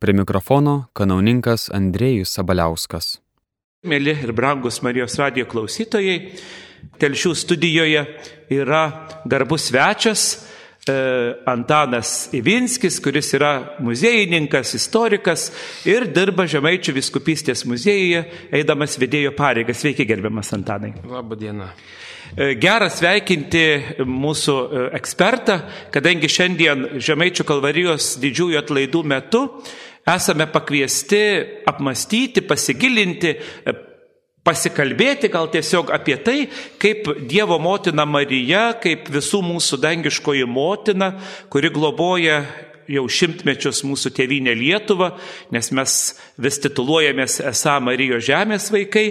Prie mikrofono kanauninkas Andrėjus Sabaliauskas. Mėly ir brangus Marijos radijo klausytojai, telšių studijoje yra garbus svečias e, Antanas Ivinskis, kuris yra muziejininkas, istorikas ir dirba Žemaičių viskupystės muziejuje, eidamas vedėjo pareigas. Sveiki, gerbiamas Antanai. Labą dieną. E, Gera sveikinti mūsų e, ekspertą, kadangi šiandien Žemaičių kalvarijos didžiųjų atlaidų metu esame pakviesti apmastyti, pasigilinti, pasikalbėti gal tiesiog apie tai, kaip Dievo motina Marija, kaip visų mūsų dangiškoji motina, kuri globoja jau šimtmečius mūsų tėvynę Lietuvą, nes mes vis tituluojamės esą Marijos žemės vaikai,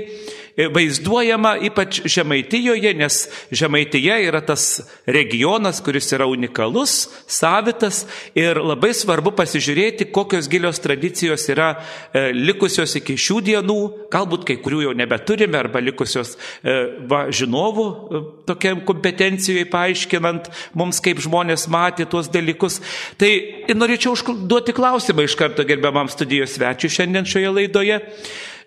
vaizduojama ypač Žemaitijoje, nes Žemaitija yra tas regionas, kuris yra unikalus, savitas ir labai svarbu pasižiūrėti, kokios gilios tradicijos yra e, likusios iki šių dienų, galbūt kai kurių jau nebeturime arba likusios e, va, žinovų e, tokiam kompetencijoje paaiškinant mums, kaip žmonės matė tuos dalykus. Tai norėčiau užduoti klausimą iš karto gerbiamam studijos svečiui šiandien šioje laidoje.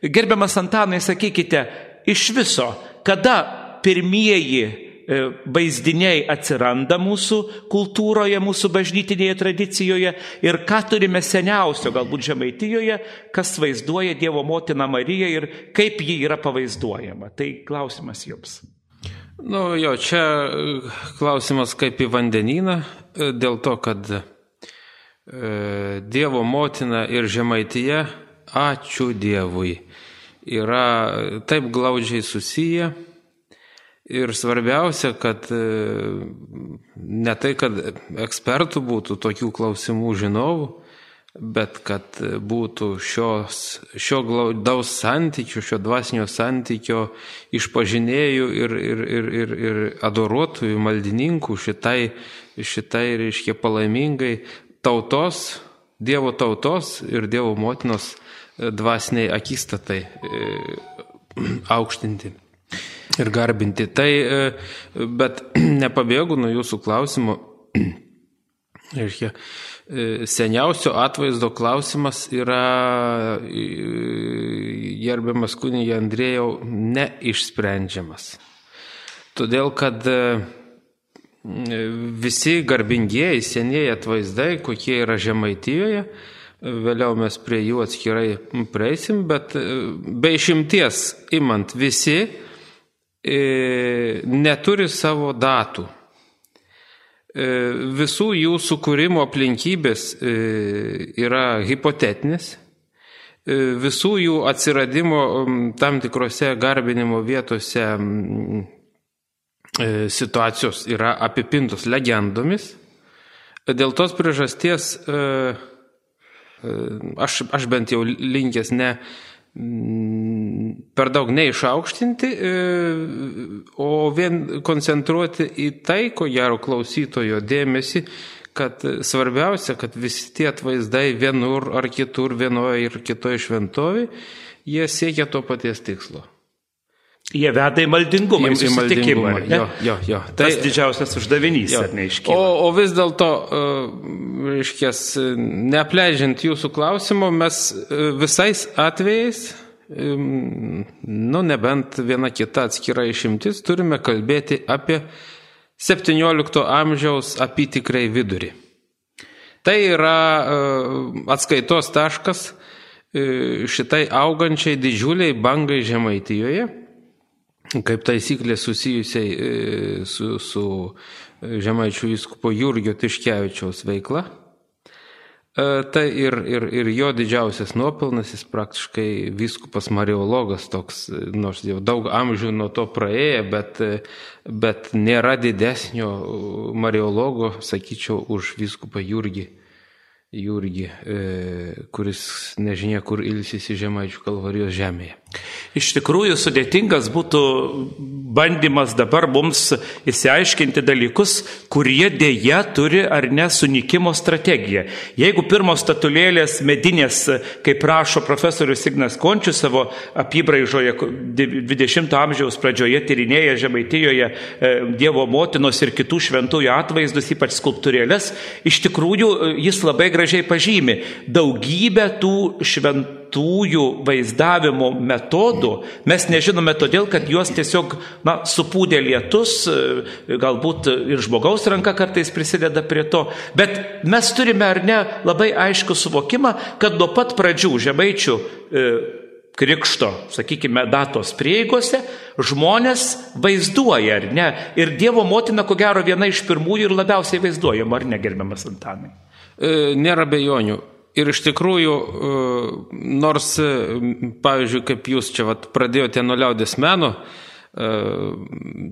Gerbiamas Antanai, sakykite, iš viso, kada pirmieji e, vaizdiniai atsiranda mūsų kultūroje, mūsų bažnytinėje tradicijoje ir ką turime seniausio, galbūt žemaitijoje, kas vaizduoja Dievo motiną Mariją ir kaip ji yra pavaizduojama. Tai klausimas jums. Nu jo, čia e, klausimas kaip į vandenyną, e, dėl to, kad Dievo motina ir žemaityje, ačiū Dievui, yra taip glaudžiai susiję. Ir svarbiausia, kad e, ne tai, kad ekspertų būtų tokių klausimų žinovų, bet kad būtų šios, šio glaudaus santykių, šio dvasinio santykio išpažinėjų ir, ir, ir, ir, ir adoruotojų, maldininkų šitai, šitai reiškia palaimingai tautos, Dievo tautos ir Dievo motinos dvasiniai akistatai e, aukštinti ir garbinti. Tai, e, bet nepabėgu nuo jūsų klausimo. Reiškia, e, seniausio atvaizdo klausimas yra gerbiamas kunigė Andrėjau neišsprendžiamas. Todėl, kad visi garbingieji senieji atvaizdai, kokie yra Žemaitijoje, vėliau mes prie jų atskirai prieisim, bet e, be išimties imant visi e, neturi savo datų. E, visų jų sukūrimo aplinkybės yra hipotetinės, visų jų atsiradimo tam tikrose garbinimo vietose situacijos yra apipintos legendomis. Dėl tos priežasties aš, aš bent jau linkęs ne per daug neišaukštinti, e, o vien koncentruoti į tai, ko gero klausytojo dėmesį, kad svarbiausia, kad visi tie atvaizdai vienur ar kitur, vienoje ir kitoje šventovėje, jie siekia to paties tikslo. Jie veda į maldingumą, į susitikimą. Jo, jo, jo. Tai Tas didžiausias uždavinys, ar neiškyla. O, o vis dėlto, e, reiškia, neapleidžiant jūsų klausimo, mes e, visais atvejais, nu nebent viena kita atskira išimtis, turime kalbėti apie 17 amžiaus apitikrai vidurį. Tai yra e, atskaitos taškas šitai augančiai didžiuliai bangai Žemaitijoje kaip taisyklė susijusiai e, su, su e, Žemaičių vyskupo Jurgio Tiškevičiaus veikla. E, tai ir, ir, ir jo didžiausias nuopelnas, jis praktiškai vyskupas mariologas toks, nors jau daug amžių nuo to praėjo, bet, bet nėra didesnio mariologo, sakyčiau, už vyskupą Jurgį Jurgį, kuris nežinia, kur ilsisi Žemaičių kalvarijos žemėje. Iš tikrųjų sudėtingas būtų bandymas dabar mums įsiaiškinti dalykus, kurie dėja turi ar ne sunikimo strategiją. Jeigu pirmos statulėlės medinės, kaip rašo profesorius Ignas Končius savo apibraižoje 20-ojo amžiaus pradžioje tyrinėja Žemaitijoje e, Dievo motinos ir kitų šventųjų atvaizdus, ypač skulptūrėlės, iš tikrųjų e, jis labai gražiai pažymi daugybę tų šventų tųjų vaizdavimo metodų mes nežinome todėl, kad juos tiesiog na, supūdė lietus, e, galbūt ir žmogaus ranka kartais prisideda prie to, bet mes turime ar ne labai aišku suvokimą, kad nuo pat pradžių žemaičių e, krikšto, sakykime, datos prieigose žmonės vaizduoja, ar ne? Ir Dievo motina, ko gero, viena iš pirmųjų ir labiausiai vaizduojama, ar ne, gerbiamas Antanai? E, nėra bejonių. Ir iš tikrųjų, e, nors, e, pavyzdžiui, kaip jūs čia vat, pradėjote nuo liaudės meno, e,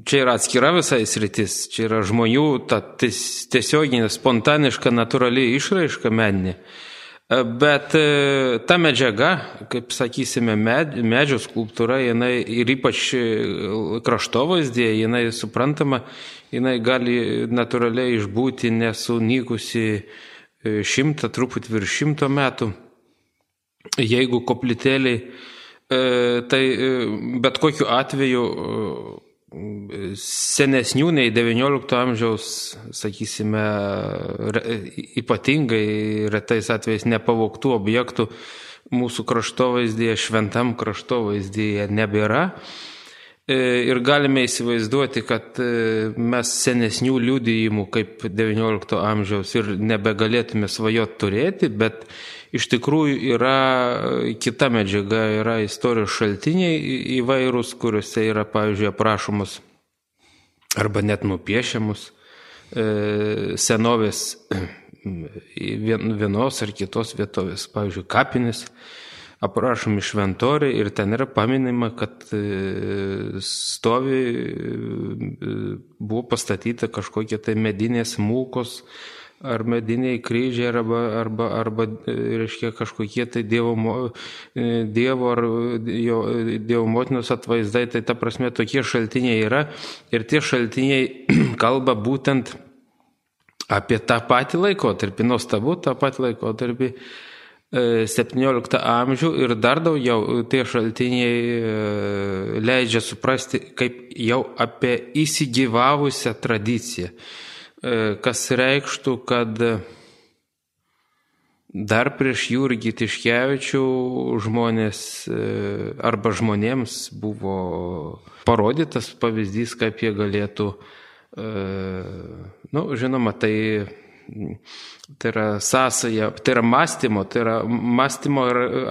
čia yra atskira visai sritis, čia yra žmonių ta tiesioginė, spontaniška, natūrali išraiška meninė. Bet ta medžiaga, kaip sakysime, med, medžio skulptūra, jinai ir ypač kraštovaizdė, jinai suprantama, jinai gali natūraliai išbūti nesunykusi šimtą, truputį virš šimto metų. Jeigu koplytėliai, e, tai e, bet kokiu atveju senesnių nei XIX amžiaus, sakysime, ypatingai retais atvejais nepavoktų objektų mūsų kraštovaizdėje, šventam kraštovaizdėje nebėra. E, ir galime įsivaizduoti, kad e, mes senesnių liūdėjimų kaip XIX amžiaus ir nebegalėtume svajot turėti, bet iš tikrųjų yra kita medžiaga, yra istorijos šaltiniai įvairūs, kuriuose yra, pavyzdžiui, aprašomus arba net nupiešiamus e, senovės vienos ar kitos vietovės, pavyzdžiui, kapinis aprašomi šventoriai ir ten yra paminima, kad e, stovi, e, buvo pastatyta kažkokie tai medinės mūkos ar mediniai kryžiai arba, arba, arba e, reiškia, kažkokie tai dievo, dievo ar jo, dievo motinos atvaizdai, tai ta prasme tokie šaltiniai yra ir tie šaltiniai kalba būtent apie tą patį laikotarpį, nuostabu tą patį laikotarpį 17 e, amžių ir dar daugiau tie šaltiniai e, leidžia suprasti kaip jau apie įsigyvavusią tradiciją, e, kas reikštų, kad dar prieš Jurgį Tiškevičių žmonės arba žmonėms buvo parodytas pavyzdys, kaip jie galėtų, na, nu, žinoma, tai Tai yra sąsaja, tai yra mąstymo, tai yra mąstymo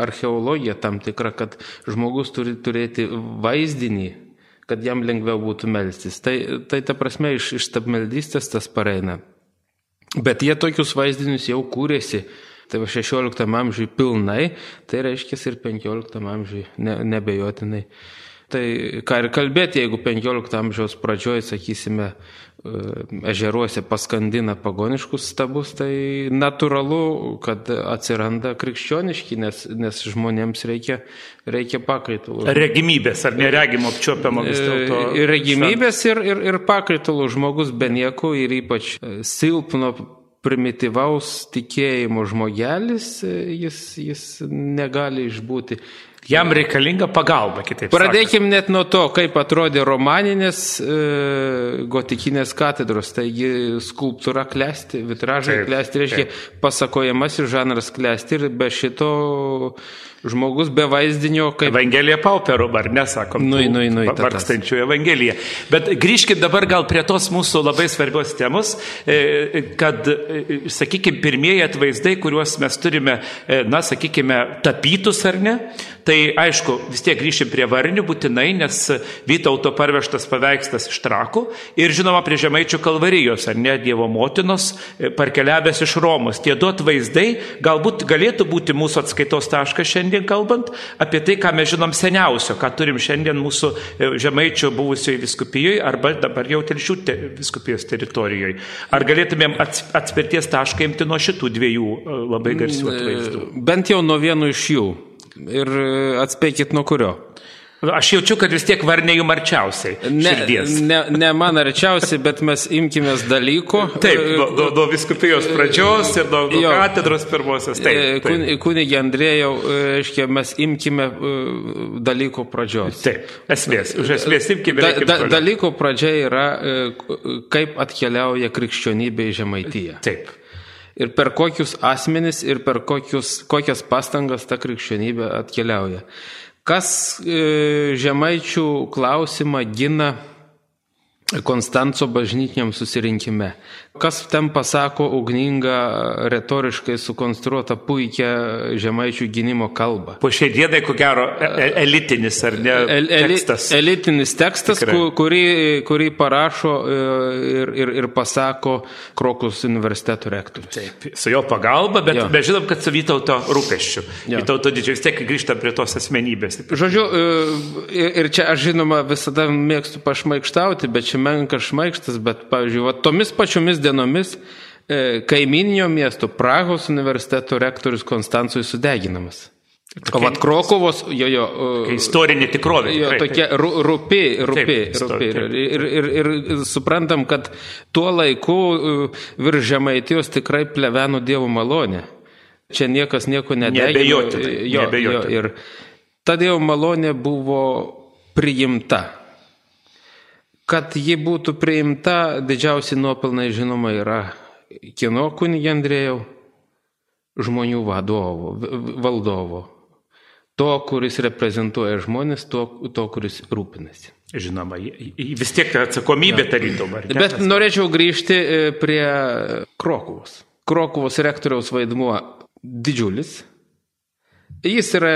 archeologija tam tikra, kad žmogus turi turėti vaizdinį, kad jam lengviau būtų melstis. Tai, tai ta prasme iš, iš stabmeldystės tas pareina. Bet jie tokius vaizdinius jau kūrėsi. Tai va 16 amžiui pilnai, tai reiškia ir 15 amžiui ne, nebejotinai. Tai ką ir kalbėti, jeigu 15 amžiaus pradžioje, sakysime, ežeruose paskandina pagoniškus stabus, tai natūralu, kad atsiranda krikščioniški, nes, nes žmonėms reikia, reikia pakaitalų. Regimybės ar neregimo apčiopiamo vis dėlto. E, regimybės ir, ir, ir pakaitalų žmogus be nieko ir ypač e, silpno primityvaus tikėjimo žmogelis, e, jis, jis negali išbūti. Jam reikalinga pagalba, kitaip sakant. Pradėkime net nuo to, kaip atrodė romaninės e, gotikinės katedros. Taigi skulptūra klesti, vitražai taip, klesti, reiškia taip. pasakojamasis žanras klesti ir be šito žmogus be vaizdinio kaip... Evangelija pauperų, ar nesakom, nu, nu, nu, vargstančių Evangelija. Bet grįžkime dabar gal prie tos mūsų labai svarbios temos, e, kad, e, sakykime, pirmieji atvaizdai, kuriuos mes turime, e, na, sakykime, tapytus ar ne, tai aišku, vis tiek grįšim prie varnių būtinai, nes Vytauto parvežtas paveikslas iš trakų ir žinoma prie Žemaičių kalvarijos, ar ne, Dievo motinos, parkeliavęs iš Romos. Tie du atvaizdai galbūt galėtų būti mūsų atskaitos taškas šiandien šiandien kalbant, apie tai, ką mes žinom seniausio, ką turim šiandien mūsų e, žemaičio buvusioje viskupijoje arba dabar jau telšių te, viskupijos teritorijoje. Ar galėtumėm atspirties tašką imti nuo šitų dviejų e, labai garsių mm, e, atvaizdų? Bent jau nuo vieno iš jų. Ir atspėkit nuo kurio. Aš jaučiu, kad vis tiek varnė jums arčiausiai. Ne, širdies. ne, ne man arčiausiai, bet mes imkimės dalyko. Taip, nuo, nuo, nuo viskupijos pradžios ir nuo, katedros pirmosios. Taip, E, taip. kun- Kunigė Andrėjau, e, reiškia, mes imkime e, dalyko pradžios. taip. Esmės, už esmės imkime. Da, da, dalyko pradžia yra, e, kaip atkeliauja krikščionybė į Žemaitiją. Taip. Ir per kokius asmenis ir per kokius, kokias pastangas ta krikščionybė atkeliauja. Kas e, žemaičių klausimą gina Konstanco bažnytiniam susirinkime. Kas ten pasako ugningą, retoriškai sukonstruotą puikią žemaičių gynimo kalbą. Po šiai dienai, ko gero, e- e- elitinis ar ne El, eli, tekstas. elitinis tekstas, Tikrai. ku- kurį, kurį parašo e, ir, ir, ir pasako Krokus universiteto rektorius. Taip, su jo pagalba, bet Jo. mes žinom, kad su Vytauto rūpeščiu. Jo. Vytauto didžiai vis tiek grįžta prie tos asmenybės. Žodžiu, ir- ir čia aš žinoma visada mėgstu pašmaikštauti, bet čia menkas šmaikštas, bet, pavyzdžiui, va, tomis pačiomis dienomis e, kaiminio miesto Prahos universiteto rektorius Konstancijui sudeginamas. O vat Krokovos, jo, jo, e, Istorinė tikrovė. Jo, tikrai, tokie ru- rupi, rupi, Taip, rupi. Ir, taip. ir, ir, ir suprantam, kad tuo laiku uh, virš žemaitijos tikrai pleveno Dievo malonė. Čia niekas nieko nedegino. Neabejotinai, Jo, jo, neabejotinai. ir ta Dievo malonė buvo priimta. Kad ji būtų priimta, didžiausi nuopelnai žinoma yra kino kunigė Andrėjau, žmonių vadovo, valdovo. To, kuris reprezentuoja žmonės, to, to kuris rūpinasi. Žinoma, vis tiek atsakomybė tarytum. Bet norėčiau grįžti e, prie Krokuvos. Krokuvos rektoriaus vaidmuo didžiulis. Jis yra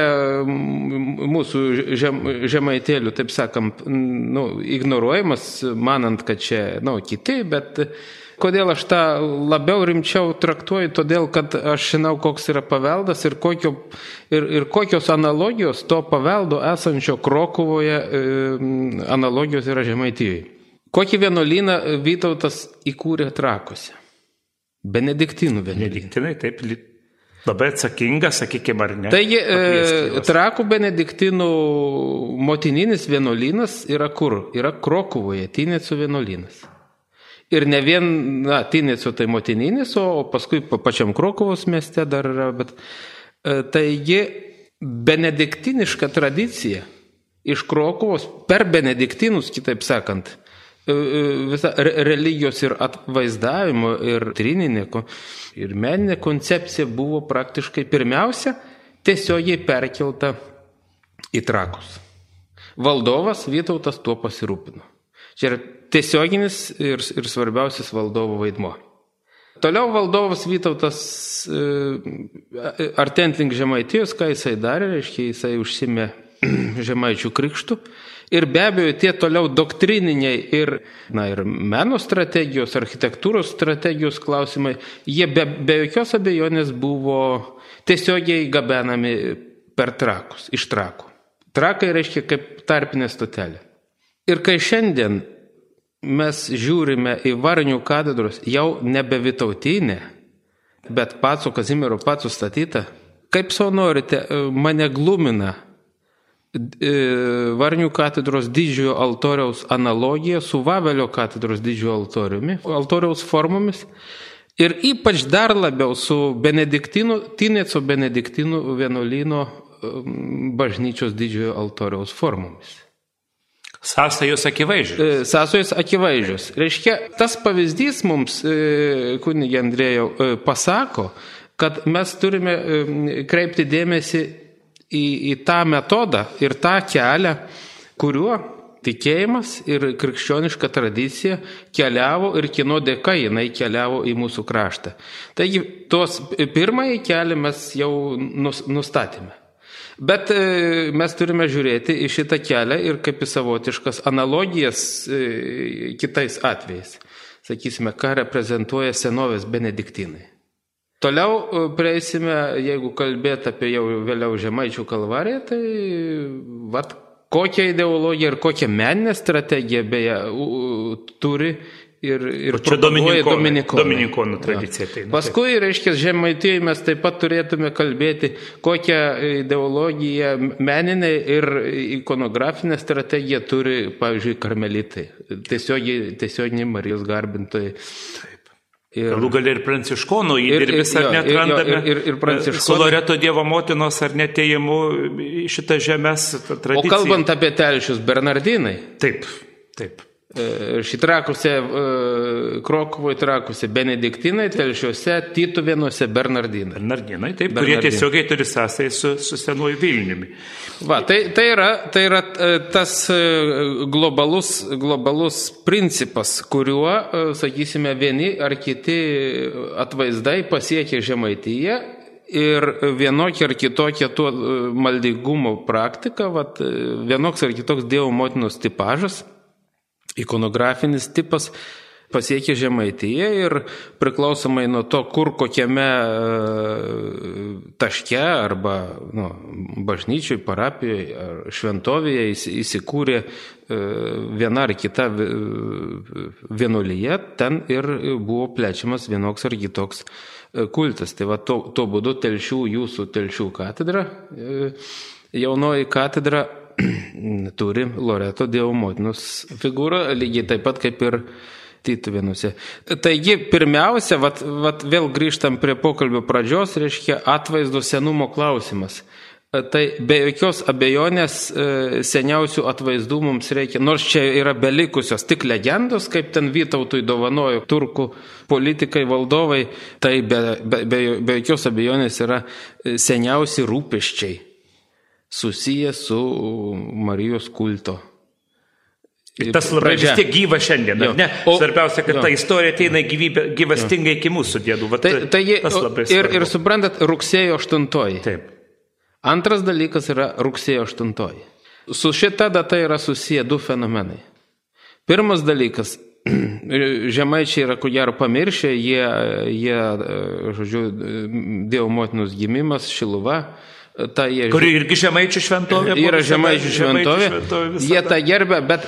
mūsų žem, žemaitėlių, taip sakant, nu, ignoruojamas, manant, kad čia nu, kiti, bet kodėl aš tą labiau rimčiau traktuoju, todėl kad aš žinau, koks yra paveldas ir, kokio, ir, ir kokios analogijos to paveldo esančio Krokuvoje e, analogijos yra žemaitijoje. Kokį vienuolyną Vytautas įkūrė trakuose? Benediktinų vienuolyną. Nediktinai, taip, labai atsakinga, sakykime, ar ne? Taigi, e, trakų benediktinų motininis vienuolynas yra kur? Yra Krokuvoje, Tinėcų vienuolynas. Ir ne vien, na, Tinėcų tai motininis, o paskui pa- pačiam Krokuvos mieste dar yra, bet e, taigi benediktiniška tradicija iš Krokuvos per benediktinus, kitaip sakant, e, e, visa re- religijos ir atvaizdavimo ir trininė ko- ir meninė koncepcija buvo praktiškai pirmiausia tiesiogiai perkelta į trakus. Valdovas Vytautas tuo pasirūpino. Čia yra tiesioginis ir, ir svarbiausias valdovo vaidmo. Toliau valdovas Vytautas, e, artent link Žemaitijos, ką jisai darė, reiškia, jisai užsimė Žemaičių krikštų. Ir be abejo, tie toliau doktrininiai ir, na, ir meno strategijos, architektūros strategijos klausimai, jie be, be jokios abejonės buvo tiesiogiai gabenami per trakus, iš trakų. Trakai reiškia kaip tarpinė stotelė. Ir kai šiandien mes žiūrime į Varnių katedros jau nebe Vitautinę, bet pats Kazimiero pats statytą, kaip savo norite, mane glumina Varnių katedros didžiojo altoriaus analogija su Vavelio katedros didžiojo altoriumi, altoriaus formomis. Ir ypač dar labiau su Benediktinų, Tinėco Benediktinų vienuolyno em, bažnyčios didžiojo altoriaus formomis. Sąsajos akivaizdžiai. E, Sąsojos akivaizdžios. Reiškia, tas pavyzdys mums, e, kunigė Andrėjau, e, pasako, kad mes turime e, kreipti dėmesį į, į tą metodą ir tą kelią, kuriuo tikėjimas ir krikščioniška tradicija keliavo ir kino dėka jinai keliavo į mūsų kraštą. Taigi, tos pirmąjį kelią mes jau nus, nustatėme. Bet e, mes turime žiūrėti į šitą kelią ir kaip į savotiškas analogijas e, kitais atvejais. Sakysime, ką reprezentuoja senovės benediktinai. Toliau e, prieisime, jeigu kalbėt apie jau vėliau Žemaičių kalvariją, tai vat, kokią ideologiją ir kokią meninę strategiją beje turi ir, ir čia propaguoja dominikonai- dominikonai. dominikonų tradicija ateina, taip. Paskui, reiškia, žemaitijai mes taip pat turėtume kalbėti, kokią ideologiją meninę ir ikonografinę strategiją turi, pavyzdžiui, karmelitai. Tiesiogiai, tiesioginiai Marijos garbintojai. Ir, Galų gal ir pranciškonų Ir- ir- įdirbis ar net randame ir- ir- ir pranciškonai. su Loreto Dievo motinos ar netėjimu šitą žemės o tradiciją. kalbant apie telšius Bernardinai, Taip, taip. E, šitrakuse, Krokuvoje trakuse Benediktinai, telšiuose, Tytuvėnuose Bernardinai. Bernardinai, taip, kurie Bernardinai. tiesiogiai turi sąsai su, su senuoju Vilniumi. Va, tai, tai yra, tai yra e, tas e, globalus, globalus principas, kuriuo, e, sakysime, vieni ar kiti atvaizdai pasiekia žemaityje ir vienokia ar kitokia tuo maldingumo praktika, vat, vienoks ar kitoks Dievo motinos tipažas, ikonografinis tipas pasiekia žemaityje ir priklausomai nuo to, kur kokiame e, taške arba nu, bažnyčiai, parapijoje ar šventovėje įs- įsikūrė e, viena ar kita vi- vienuolyje, ten ir buvo plečiamas vienoks ar kitoks e, kultas. Tai va to, to būdu telšių, jūsų telšių katedra, e, jaunoji katedra turi Loreto Dievo motinos figūrą, lygiai taip pat kaip ir Tytuvėnuose. Taigi, pirmiausia, vat, vat vėl grįžtam prie pokalbio pradžios, reiškia atvaizdo senumo klausimas. Tai be jokios abejonės e, seniausių atvaizdų mums reikia, nors čia yra belikusios tik legendos, kaip ten Vytautui dovanojo turkų politikai, valdovai, tai be, be, be, be jokios abejonės yra e, seniausi rūpeščiai susiję su Marijos kulto. Tas labai vis Pradžia. tiek gyva šiandien, Jo. ne? O- Svarbiausia, kad jo. ta istorija ateina gyvybė, gyvastingai iki mūsų dėdų. Vat, Tai, tai tas labai ir, svarbu. ir suprantat, rugsėjo 8. Taip. Antras dalykas yra rugsėjo 8. Su šita data yra susiję du fenomenai. Pirmas dalykas. Žemaičiai yra ko gero pamiršę, jie, jie, žodžiu, Dievo motinos gimimas, Šiluva, tą jie Kuri irgi žemaičių šventovė. yra žemaičių šventovė. visada. Jie tą gerbė, bet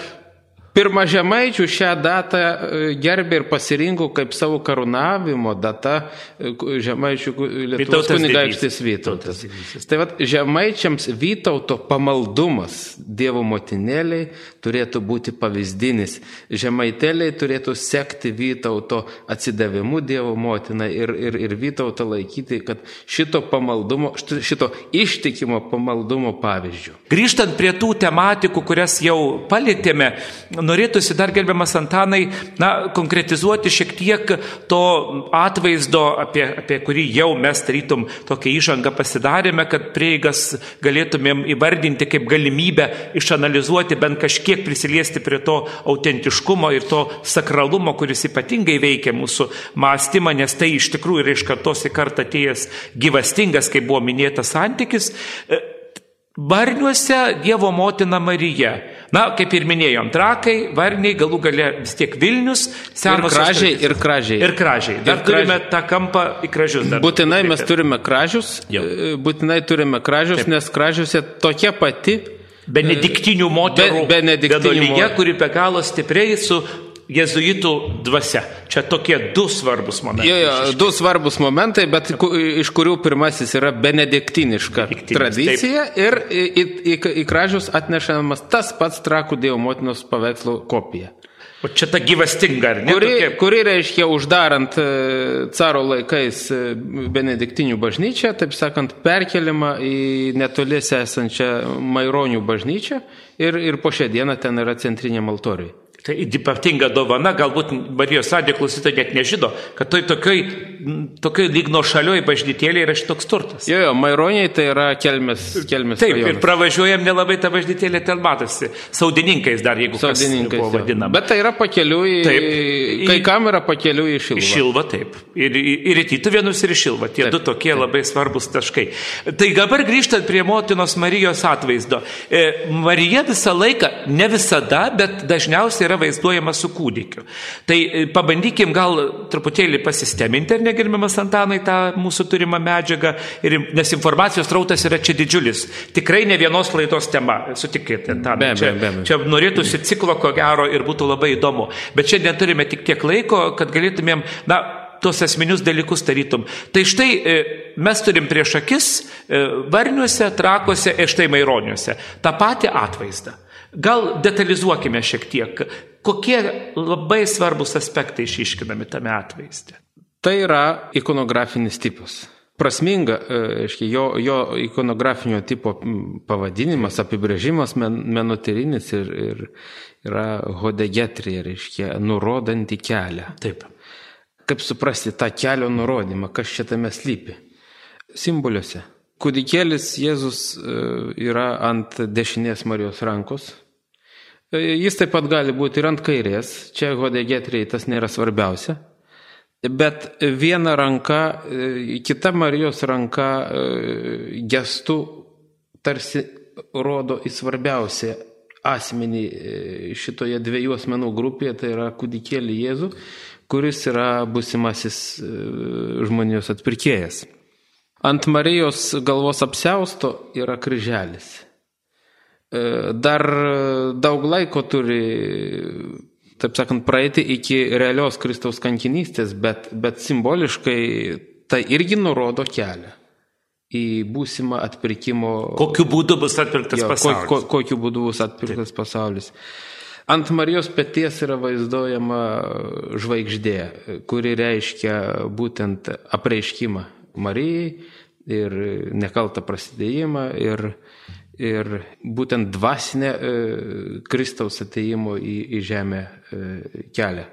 pirmą žemaičių šią datą e, gerbė ir pasirinko kaip savo karūnavimo datą e, žemaičių Lietuvos kunigaikštis. Vytautas. Tai vad žemaičiams Vytauto pamaldumas Dievo motinėliai turėtų būti pavyzdinis. Žemaitėliai turėtų sekti Vytauto atsidavimu Dievo motinai ir, ir, ir Vytautą laikyti, kad šito pamaldumo, šito ištikimo pamaldumo pavyzdžių. Grįžtant prie tų tematikų, kurias jau palėtėme, norėtųsi dar gerbiamas Antanai, na, konkretizuoti šiek tiek to atvaizdo, apie, apie kurį jau mes tarytum tokią įžangą pasidarėme, kad prieigas galėtumėm įvardinti kaip galimybę išanalizuoti, bent kažkiek prisiliesti prie to autentiškumo ir to sakralumo, kuris ypatingai veikia mūsų mąstymą, nes tai iš tikrųjų yra iš kartos į kartą atėjęs gyvastingas, kaip buvo minėtas santykis. E, Varniuose Dievo motina Marija. Na, kaip ir minėjom, trakai, varniai, galų gale vis tiek Vilnius, Ir senosios kražiai, tradicijos. ir kražiai. Ir kražiai. Dar Ir turime kražiai. tą kampą į kražius. Dar Būtinai mes turime kražius, Jo. e, būtinai turime kražius, Taip. nes kražiuose tokia pati Benediktinių moterų Be- mo- kuri be galo stipriai su jezuitų dvasia. Čia tokie du svarbus momentai. Jo, jo, du svarbus momentai, bet ku, iš kurių pirmasis yra benediktiniška Benediktinis, tradicija ir į, į, į, į kražius atnešamas tas pats trakų Dievo motinos paveikslo kopija. O čia ta gyvastinga, ar ne? Kuri, Tokia- kuri reiškia uždarant caro laikais benediktinių bažnyčią, taip sakant, perkelimą į netoliese esančią Maironių bažnyčią ir, ir po šią dieną ten yra centrinė altoriai. Tai ypatinga dovana, galbūt Marijos radijo klausytojai net nežino, kad toj tokioj, tokioj lyg nuo šalioj bažnytėlė yra šitoks turtas. Jo, jo, Maironiai tai yra kelmės, kelmės Taip, rajonas. ir pravažiuojam nelabai tą bažnytėlę ten matosi. Saudininkais dar, jeigu Saudininkais. buvo vadinama. Bet tai yra pakeliui, Taip. kai kam yra pakeliui į Šiluvą. Šilva, taip. Ir, ir į Tytuvėnus ir į Šilvą. Tie Taip, du tokie labai svarbus taškai. Tai dabar grįžtant prie motinos Marijos atvaizdo. E, Marija visą laiką, ne visada, bet dažniausiai yra yra vaizduojama su kūdikiu. Tai e, pabandykim gal truputėlį pasisteminti, ar negerbiamas Antanai, tą mūsų turimą medžiagą, ir, nes informacijos rautas yra čia didžiulis. Tikrai ne vienos laidos tema, sutikėte, Antanai. Be, Čia, be, be, be. čia norėtųsi ciklo, ko gero, ir būtų labai įdomu. Bet šiandien turime tik tiek laiko, kad galėtumėm, na, tuos esminius dalykus tarytum. Tai štai e, mes turim prieš akis e, varniuose, trakuose ir štai maironiuose tą patį atvaizdą. Gal detalizuokime šiek tiek, kokie labai svarbus aspektai išiškinami tame atvaizde. Tai yra ikonografinis tipas. Prasminga, e, aiškiai, jo, jo ikonografinio tipo pavadinimas, apibrėžimas men, menotyrinis ir, ir yra hodegetrija, reiškia, nurodanti kelią. Taip. Kaip suprasti tą kelio nurodymą, kas čia tame slypi? Simboliuose. Kūdikėlis Jėzus e, yra ant dešinės Marijos rankos. E, Jis taip pat gali būti ir ant kairės. Čia hodegetriai tas nėra svarbiausia. Bet viena ranka, e, kita Marijos ranka e, gestų tarsi rodo į svarbiausią asmenį e, šitoje dviejų asmenų grupėje, tai yra kūdikėlį Jėzų, kuris yra busimasis žmonijos atpirkėjas. Ant Marijos galvos apsausto yra kryželis. E, Dar daug laiko turi, taip sakant, praeiti iki realios Kristaus kankinystės, bet, bet simboliškai tai irgi nurodo kelią į būsimą atpirkimo. Kokiu būdu bus atpirktas Jo, ko, pasaulis? ko, kokiu būdu bus atpirktas pasaulis. Ant Marijos pėties yra vaizduojama žvaigždė, kuri reiškia būtent apreiškimą Marijai ir nekaltą prasidėjimą ir, ir būtent dvasinę e, Kristaus ateimo į, į žemę e, kelią.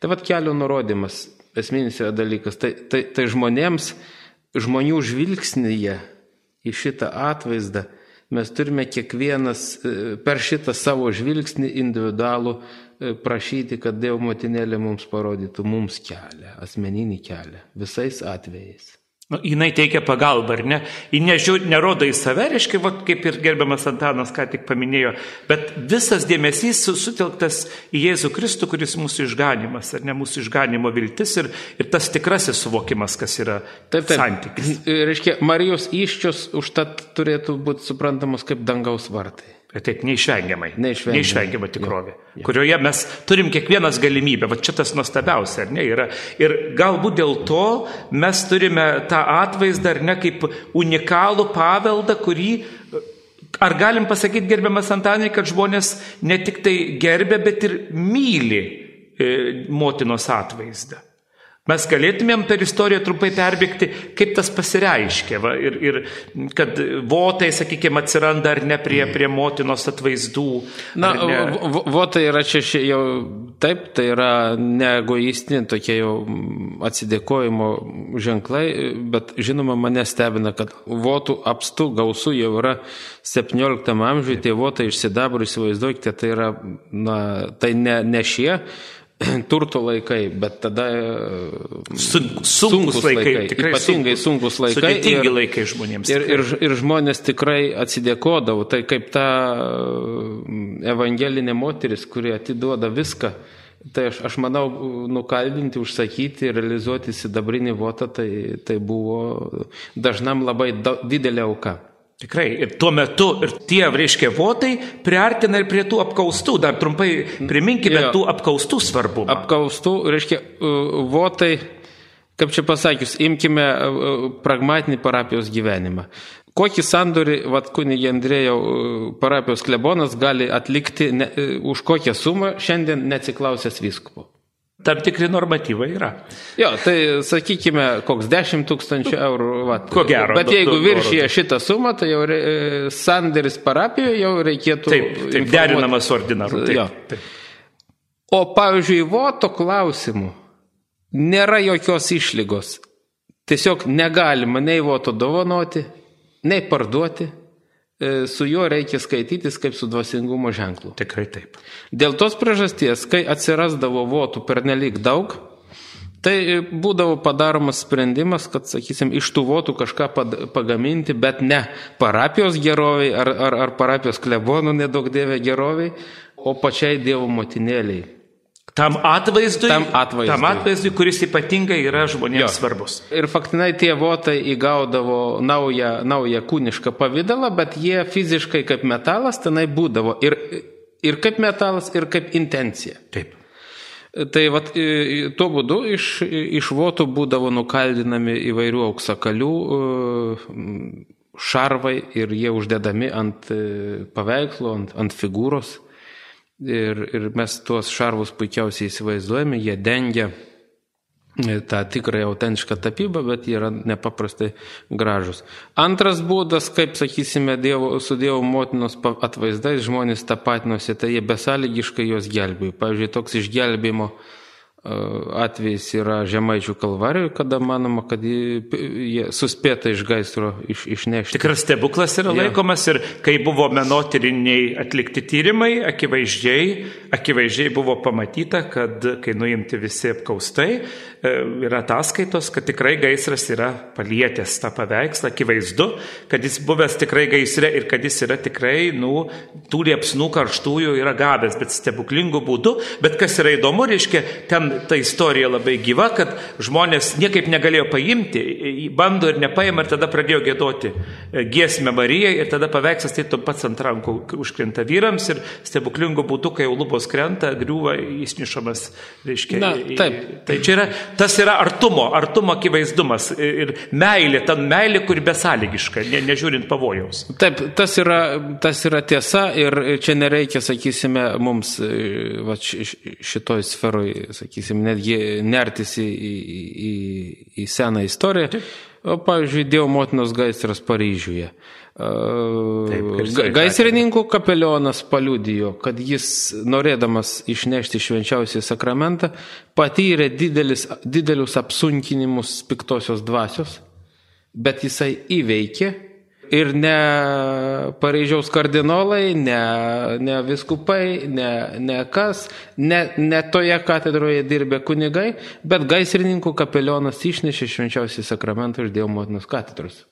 Tai vad kelio nurodymas, esminis yra dalykas. Tai, tai, tai žmonėms, žmonių žvilgsnyje į šitą atvaizdą mes turime kiekvienas e, per šitą savo žvilgsnį individualų e, prašyti, kad Dievo motinėlė mums parodytų mums kelią, asmeninį kelią, visais atvejais. Nu, jinai teikia pagalbą, ar ne? Ji nežiūr, nerodo į save, reiškia, vat, kaip ir gerbiamas Antanas ką tik paminėjo, bet visas dėmesys su- sutelktas į Jėzų Kristų, kuris mūsų išganimas, ar ne mūsų išganimo viltis ir, ir tas tikrasis suvokimas, kas yra Taip, taip. santykis. Reiškia, Marijos iščios užtat turėtų būti suprantamos kaip dangaus vartai. Taip, neišvengiamai. Neišvengiamai. Neišvengiama tikrovė, kurioje mes turim kiekvienas galimybę, va čia tas nuostabiausia, ar ne, yra. Ir galbūt dėl to mes turime tą atvaizdą, ar ne, kaip unikalų paveldą, kurį, ar galim pasakyti, gerbiamas Antanai, kad žmonės ne tik tai gerbė, bet ir myli e, motinos atvaizdą. Mes galėtumėm per istoriją trumpai perbėgti, kaip tas pasireiškia. Va, ir, ir kad votai, sakykime, atsiranda ar ne prie, prie motinos atvaizdų. Na, votai yra čia jau taip, tai yra ne egoistinė, tokie jau atsidėkojimo ženklai, bet žinoma, mane stebina, kad votų apstų gausų jau yra 17 amžiuje, tie votai iš sidabrų, įsivaizduokite, tai yra, na, tai ne, ne šie turto laikai, bet tada Sun, sunkus laikai, tikrai ypatingai sunkus laikai. Sudėtingi ir- laikai žmonėms. Ir, ir, ir žmonės tikrai atsidėkodavo, tai kaip ta mm, evangelinė moteris, kuri atiduoda viską. Tai aš, aš manau, nukaldinti, užsakyti, realizuoti sidabrinį votą, tai, tai buvo dažnam labai da, didelė auka. Tikrai. Ir tuo metu ir tie, reiškia, votai priartina ir prie tų apkaustų. Dar trumpai priminkime Jo. tų apkaustų svarbumą. Apkaustų, reiškia, votai, kaip čia pasakius, imkime pragmatinį parapijos gyvenimą. Kokį sandorį, Andrėjau, uh, parapijos klebonas gali atlikti, ne, už kokią sumą šiandien neatsiklausęs vyskupo? Tam tikri normatyvai yra. Jo, tai sakykime, koks 10 tūkstančių eurų. Vat. Ko gero, Bet jeigu viršyje šitą sumą, tai jau re, sanderis parapijoje jau reikėtų. Taip, taip informuoti- derinamas ordinaru. Jo. Taip, taip. O pavyzdžiui, voto klausimų nėra jokios išlygos. Tiesiog negalima nei voto dovanoti, nei parduoti. E, Su juo reikia skaitytis kaip su dvasingumo ženklu. Tikrai taip. Dėl tos priežasties, kai atsirasdavo votų pernelyg daug, tai būdavo padaromas sprendimas, kad, sakysim, iš tų votų kažką pagaminti, bet ne parapijos geroviai ar, ar, ar parapijos klebonų nedaug dėvė geroviai, o pačiai Dievo motinėliai. Tam atvaizdui, Tam atvaizdui. tam atvaizdui kuris ypatingai yra žmonėms Jo. svarbus. Ir faktinai tie votai įgaudavo naują, naują kūnišką pavydalą, bet jie fiziškai kaip metalas tenai būdavo. Ir, ir kaip metalas, ir kaip intencija. Taip. Tai vat, tuo būdu iš, iš votų būdavo nukaldinami įvairių auksakalių e, šarvai ir jie uždedami ant e, paveikslo, ant, ant figūros. Ir, ir mes tuos šarvus puikiausiai įsivaizduojame, jie dengia e, tą tikrąją autentišką tapybą, bet jie yra nepaprastai gražus. Antras būdas, kaip sakysime, dievo, su Dievo motinos atvaizdais žmonės tapatinosi, tai jie besąlygiškai juos gelbėjo. Pavyzdžiui, toks išgelbėjimo atvejis yra Žemaičių kalvarijoje, kada manoma, kad jie, suspėta iš gaisro iš, išnešti. Tikras stebuklas yra Jo. laikomas ir kai buvo menotyriniai atlikti tyrimai, akivaizdžiai, akivaizdžiai buvo pamatyta, kad kai nuimti visi apkaustai, yra ataskaitos, kad tikrai gaisras yra palietęs tą paveikslą, akivaizdu, kad jis buvęs tikrai gaisre ir kad jis yra tikrai, nu, tų liepsnų karštųjų yra gavęs, bet stebuklingų būdų. Bet kas yra įdomu, reiškia, ten ta istorija labai gyva, kad žmonės niekaip negalėjo paimti, bando ir nepaima ir tada pradėjo gėdoti e, giesmę Marijai ir tada paveikslas tai tu pats ant rankų užkrenta vyrams ir stebuklingų būdų, kai jau lubos krenta, griūva, jis nišamas, reiškia. Na, taip. Tai čia yra, tas yra artumo, artumo akivaizdumas ir meilė, ta meilė, kuri besąlygiška, ne, nežiūrint pavojaus. Taip, tas yra, tas yra tiesa ir čia nereikia, sakysime, mums va, ši- ši- šitoj sferoj, sakysime, netgi nertis į, į, į, seną istoriją. O, pavyzdžiui, Dievo motinos gaisras Paryžiuje. Taip, Gaisrininkų kapelionas paliudijo, kad jis, norėdamas išnešti švenčiausią sakramentą, patyrė didelis, didelius apsunkinimus piktosios dvasios, bet jisai įveikė ir ne Paryžiaus kardinolai, ne, ne viskupai, ne, ne kas, ne, ne toje katedroje dirbė kunigai, bet gaisrininkų kapelionas išnešė švenčiausią sakramentą iš Dievo motinos katedros.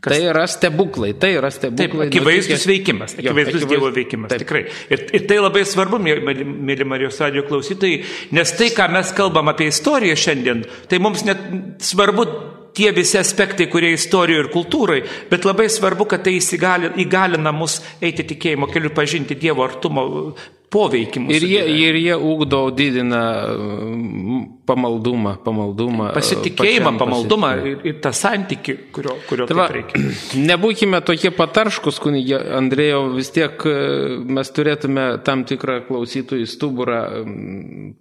Kas... Tai yra stebuklai, tai yra Taip, stebuklai. akivaizdus nutikę- veikimas, akivaizdus akivaiz- Dievo veikimas, Taip. tikrai. Ir, ir tai labai svarbu, mėly Marijos radio klausytojai, nes tai, ką mes kalbam apie istoriją šiandien, tai mums net svarbu tie visi aspektai, kurie istorijoje ir kultūrai, bet labai svarbu, kad tai įgalina mus eiti tikėjimo keliu, pažinti Dievo artumo poveikį. Ir jie, gyvenime. ir jie ūkdo, didina mm, pamaldumą, pamaldumą. Pasitikėjimą, pamaldumą pasitikėjimą. ir, ir tą santyki, kurio, kurio Tai taip va, reikia. nebūkime tokie patarškus, kunigė Andrėjau, vis tiek e, mes turėtume tam tikrą klausytojų stuburą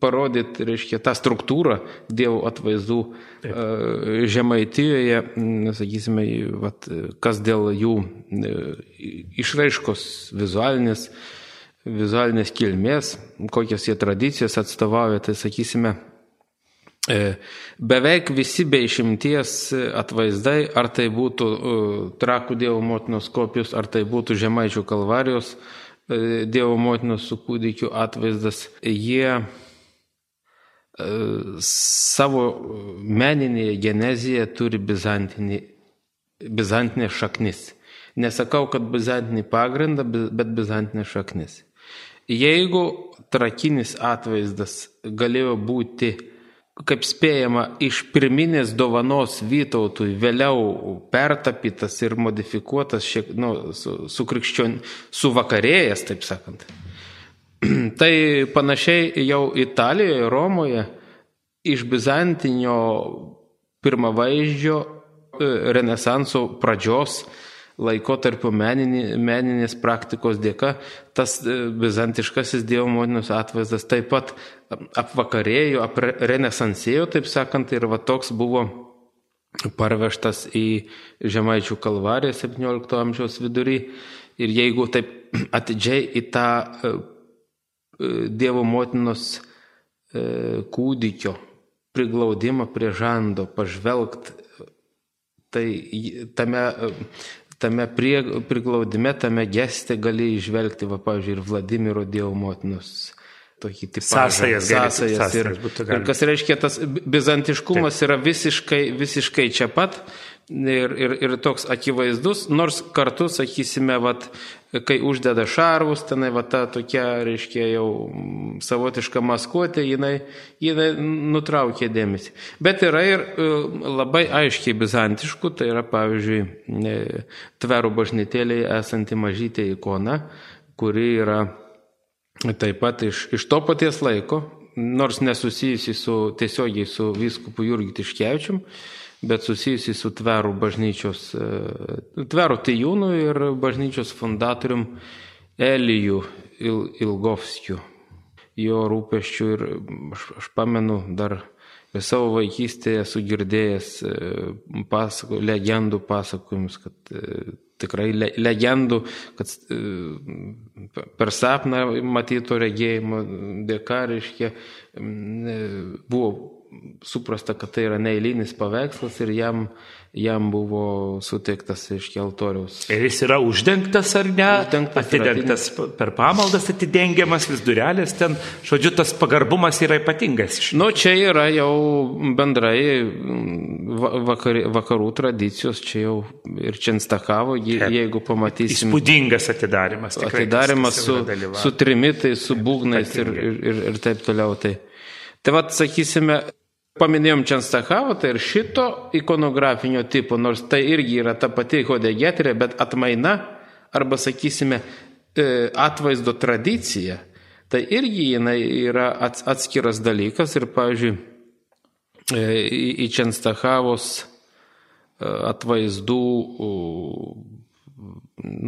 parodyti, reiškia, tą struktūrą Dievo atvaizdų e, Žemaitijoje, sakysime, vat, kas dėl jų e, išraiškos vizualinės, vizualinės kilmės, kokias jie tradicijas atstovauja, tai sakysime, E, Beveik visi be išimties atvaizdai, ar tai būtų e, Trakų Dievo motinos kopijos, ar tai būtų Žemaičių kalvarijos e, Dievo motinos su kūdikiu atvaizdas, jie savo meninėje genezėje turi bizantinį, bizantinę šaknis. Nesakau, kad bizantinį pagrindą, bet bizantinė šaknis. Jeigu trakinis atvaizdas galėjo būti kaip spėjama, iš pirminės dovanos Vytautui vėliau pertapytas ir modifikuotas, šiek, nu, su, su krikščion, suvakarėjęs, taip sakant. tai panašiai jau Italijoje, Romoje iš Bizantinio pirmavaizdžio e, Renesanso pradžios laikotarpio meninė, meninės praktikos dėka tas e, bizantiškasis Dievo motinos atvaizdas taip pat apvakarėjo, aprenesansėjo, taip sakant, ir va toks buvo parvežtas į Žemaičių kalvariją 17 amžiaus vidury. Ir jeigu taip atidžiai į tą e, e, Dievo motinos kūdikio priglaudimą prie žando pažvelgt, tai tame, tame prie, priglaudime, tame geste gali išvelgti, va, pavyzdžiui, ir Vladimiro Dievo motinos tokį tipažą. Sąsajas sąsajas ir, sąsajas ir galima. kas reiškia, tas bizantiškumas yra visiškai, visiškai čia pat, ir, ir, ir toks akivaizdus, nors kartu, sakysime, vat, kai uždeda šarvus, tenai va ta tokia, reiškia, jau savotiška maskuotė, jinai, jinai nutraukė dėmesį. Bet yra ir e, labai aiškiai bizantiškų, tai yra pavyzdžiui e, tverų bažnytėlėje esanti mažytė ikona, kuri yra taip pat iš, iš to paties laiko, nors nesusijusi su, tiesiogiai su vyskupu Jurgiu Tiškevičium, bet susijusi su tverų bažnyčios, e, tverų tijūnų ir bažnyčios fundatorium Elijų Ilgovskiu. Jo rūpeščių ir aš, aš pamenu dar ir savo vaikystėje esu girdėjęs e, pasako, legendų pasakojimus, kad e, tikrai le, legendų, kad per sapną matyto regėjimo dėka, reiškia, buvo suprasta, kad tai yra neįlynis paveikslas ir jam, jam buvo suteiktas iš keltoriaus. Ir jis yra uždengtas ar ne? Uždengtas. Atidengtas per pamaldas atidengiamas vis durelės ten. Žodžiu, tas pagarbumas yra ypatingas. Nu, čia yra jau bendrai vakar, vakarų tradicijos, čia jau ir čia instakavo, je, jeigu pamatysim. Įspūdingas atidarimas. Atidarimas su, su trimitais, su būgnais ir, ir, ir, ir taip toliau. Tai, tai vad, sakysime, Paminėjom Čenstachavą, tai ir šito ikonografinio tipo, nors tai irgi yra ta pati hodegeterė, bet atmaina, arba sakysime, e, atvaizdo tradicija, tai irgi jinai yra atskiras dalykas ir, pavyzdžiui, e, į Čenstachavos e, atvaizdų,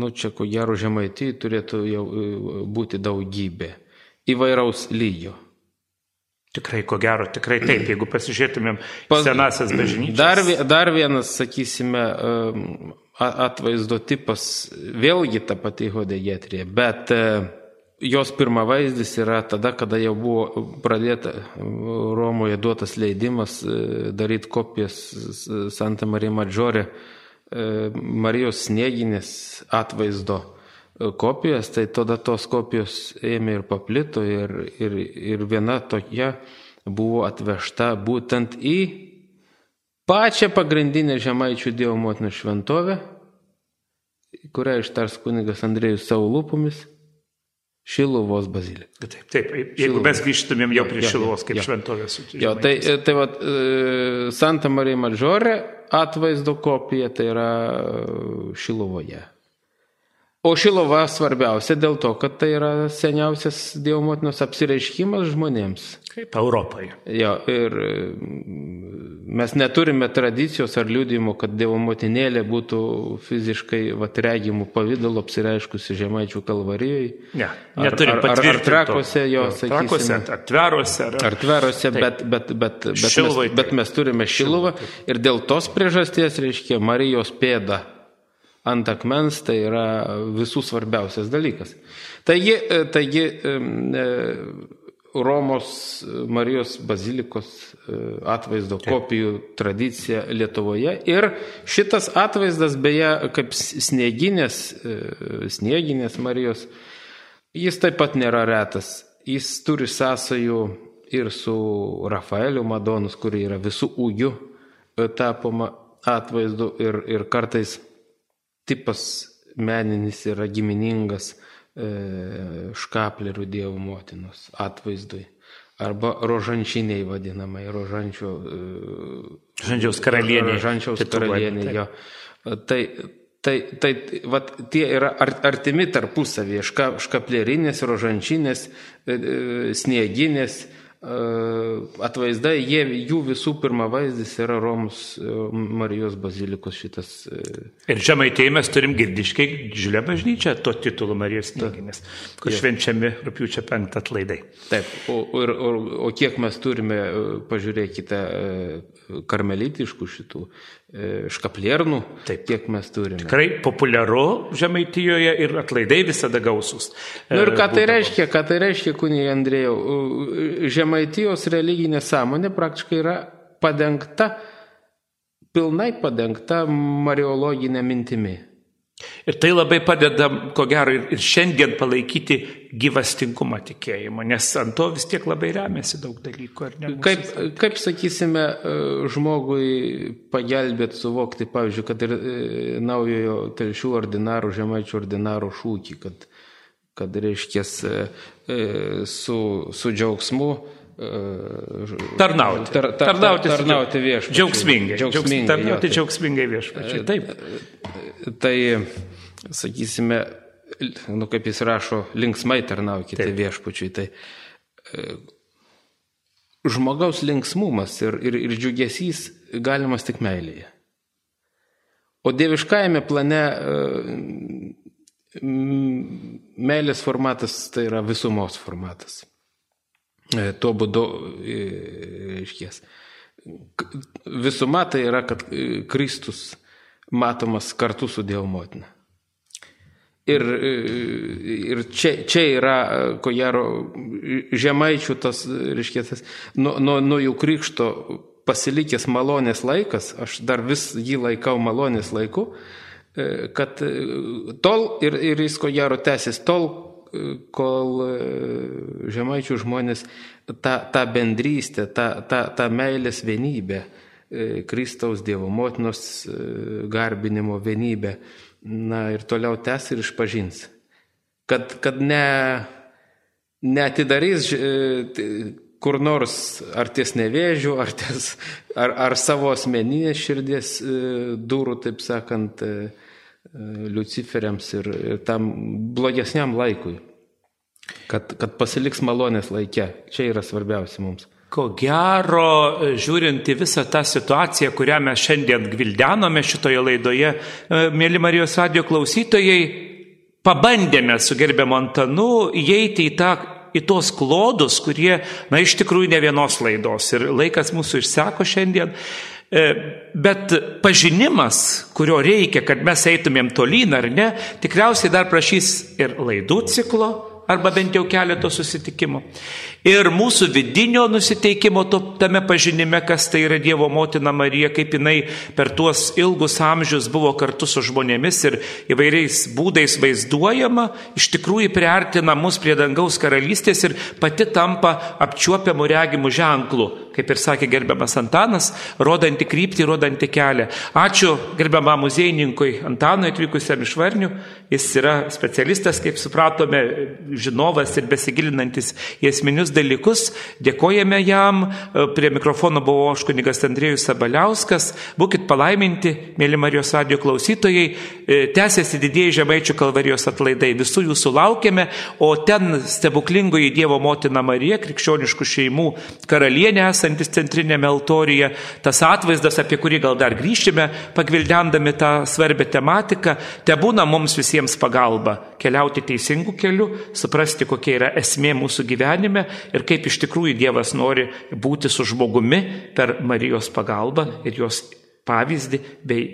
nu čia ko gero žemaitį turėtų jau būti daugybė įvairaus lygio. Tikrai, ko gero, tikrai taip, jeigu pasižiūrėtumėm senasias bažnyčias. Dar, dar vienas, sakysime, atvaizdo tipas, vėlgi ta pati hodegetrija, bet uh, jos pirmavaizdis yra tada, kada jau buvo pradėta Romoje duotas leidimas uh, daryti kopijas Santa Marija Maggiore uh, Marijos snieginės atvaizdo kopijas, tai tada tos kopijos ėmė ir paplito ir, ir, ir viena tokia buvo atvežta būtent į pačią pagrindinę žemaičių Dievo motiną šventovę, kurią ištars kunigas Andrėjus savo lūpomis. Šiluvos bazilika. Taip, taip, jeigu Šiluvos. mes grįžtumėm jau prie jo, Šiluvos kaip jo. šventovės. Jo, tai, tai va, e, Santa Marija Mažorė atvaizdo kopija tai yra Šiluvoje. O Šilova svarbiausia dėl to, kad tai yra seniausias Dievo motinos apsireiškimas žmonėms. Kaip Europoje. Jo, ir mm, mes neturime tradicijos ar liūdimo, kad Dievo motinėlė būtų fiziškai vatregimų pavydalo apsireiškusi Žemaičių kalvarijoje. Ne, neturime ar, ar, ar trakuose jo, sakykime. Trakuose, ar tveruose. Ar, ar tveruose, bet, bet, bet, bet, mes, bet mes turime Šiluvą ir dėl tos priežasties, reiškia, Marijos pėda ant akmens tai yra visų svarbiausias dalykas. Taigi, e, taigi e, Romos Marijos bazilikos e, atvaizdo kopijų tradicija Lietuvoje ir šitas atvaizdas beje kaip snieginės, snieginės Marijos, jis taip pat nėra retas. Jis turi sąsajų ir su Rafaeliu Madonus, kuri yra visų ūgių tapoma atvaizdu ir, ir kartais tipas meninis yra giminingas e, škaplerių Dievo motinos atvaizdui. Arba rožančiniai vadinamai, rožančio. E, Rožančiaus karalienė. Rožančiaus karalienė, jo. Tai, tai, tai vat, tie yra artimi tarpusavėje, ška, škaplerinės, rožančinės, e, snieginės atvaizdai, jie, jų visų pirma vaizdas yra Romos Marijos bazilikos šitas. Ir žemaitėjai mes turim girdiškai didžiulę bažnyčią to titulu Marijos Snieginės, kur švenčiami rūpiučio penktą atlaidai. Taip, o, o, o, o kiek mes turime, pažiūrėkite, karmelitiškų šitų škapliernų, Taip. kiek mes turime. Tikrai populiaru Žemaitijoje ir atlaidai visada gausus. Na nu ir ką tai reiškia, ką tai reiškia, kunigė Andrėjau? Žemaitijos religinė sąmonė praktiškai yra padengta, pilnai padengta mariologinė mintimi. Ir tai labai padeda, ko gero, ir šiandien palaikyti gyvastingumą tikėjimo, nes ant to vis tiek labai remiasi daug dalykų. Kaip, kaip, sakysime, e, žmogui pagelbėti suvokti, pavyzdžiui, kad ir e, naujojo telšių ordinarų, žemaičių ordinarų šūkį, kad, kad reiškia e, su, su džiaugsmu Tarnauti. Tar, tar, tarnauti, tarnauti viešpačiui. Džiaugsmingai. Džiaugsmingai. Tarnauti džiaugsmingai viešpačiui. Taip. Tai, sakysime, nu kaip jis rašo, linksmai tarnaukite Taip. viešpačiui. Tai žmogaus linksmumas ir, ir, ir džiugesys galimas tik meilėje. O dieviškajame plane meilės formatas tai yra visumos formatas. E, tuo būdu, iškies. E, visuma tai yra, kad e, Kristus matomas kartu su Dievo motina. Ir, ir čia, čia yra, ko gero, žemaičių tas, reiškia, tas, nuo, nuo, nuo jų krikšto pasilikęs malonės laikas, aš dar vis jį laikau malonės laiku, kad tol ir, ir jis ko gero tęsis tol, kol e, žemaičių žmonės tą, tą bendrystę, tą, tą, tą meilės vienybę, e, Kristaus Dievo motinos e, garbinimo vienybę, na ir toliau tęs ir išpažins. Kad, kad ne, neatidarys kur nors ar ties nevėžių, ar, ties, ar, ar savo asmeninės širdies durų, taip sakant, Luciferiams ir, ir tam blogesniam laikui. Kad, kad pasiliks malonės laikė. Čia yra svarbiausia mums. Ko gero, žiūrint į visą tą situaciją, kurią mes šiandien gvildenome šitoje laidoje, e, mėly Marijos radio klausytojai, pabandėme su gerbiamu Antanu įeiti į, tą, į tos klodus, kurie, na, iš tikrųjų ne vienos laidos ir laikas mūsų išseko šiandien. E, bet pažinimas, kurio reikia, kad mes eitumėm tolyn ar ne, tikriausiai dar prašys ir laidų ciklo, arba bent jau keleto susitikimų. Ir mūsų vidinio nusiteikimo tame pažinime, kas tai yra Dievo motina Marija, kaip jinai per tuos ilgus amžius buvo kartu su žmonėmis ir įvairiais būdais vaizduojama, iš tikrųjų priartina mus prie dangaus karalystės ir pati tampa apčiuopiamų regimų ženklų kaip ir sakė gerbiamas Antanas, rodanti kryptį, rodanti kelią. Ačiū gerbiamam muziejininkui Antanui atvykusiam iš Varnių. Jis yra specialistas, kaip supratome, žinovas ir besigilinantis į esminius dalykus. Dėkojame jam. Prie mikrofono buvo aš kunigas Andrėjus Sabaliauskas. Būkit palaiminti, mėly Marijos radio klausytojai. E, tęsiasi didieji žemaičių kalvarijos atlaidai. Visų jūsų laukiame, o ten stebuklingoji Dievo motina Marija, krikščioniškų šeimų karalienė esantis centrinėme altorijoje, tas atvaizdas, apie kurį gal dar grįžtume, pagvildendami tą svarbę tematiką, te būna mums visiems pagalba keliauti teisingų kelių, suprasti, kokia yra esmė mūsų gyvenime ir kaip iš tikrųjų Dievas nori būti su žmogumi per Marijos pagalbą ir jos pavyzdį, bei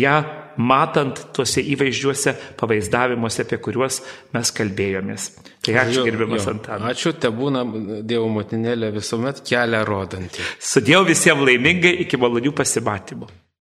ją matant tuose įvaizdžiuose, pavaizdavimuose, apie kuriuos mes kalbėjomės. Tai ačiū gerbiamas Antanas. Ačiū, te būna Dievo motinėlė visuomet kelią rodanti. Sudėjau visiems laimingai iki malonių pasimatymų.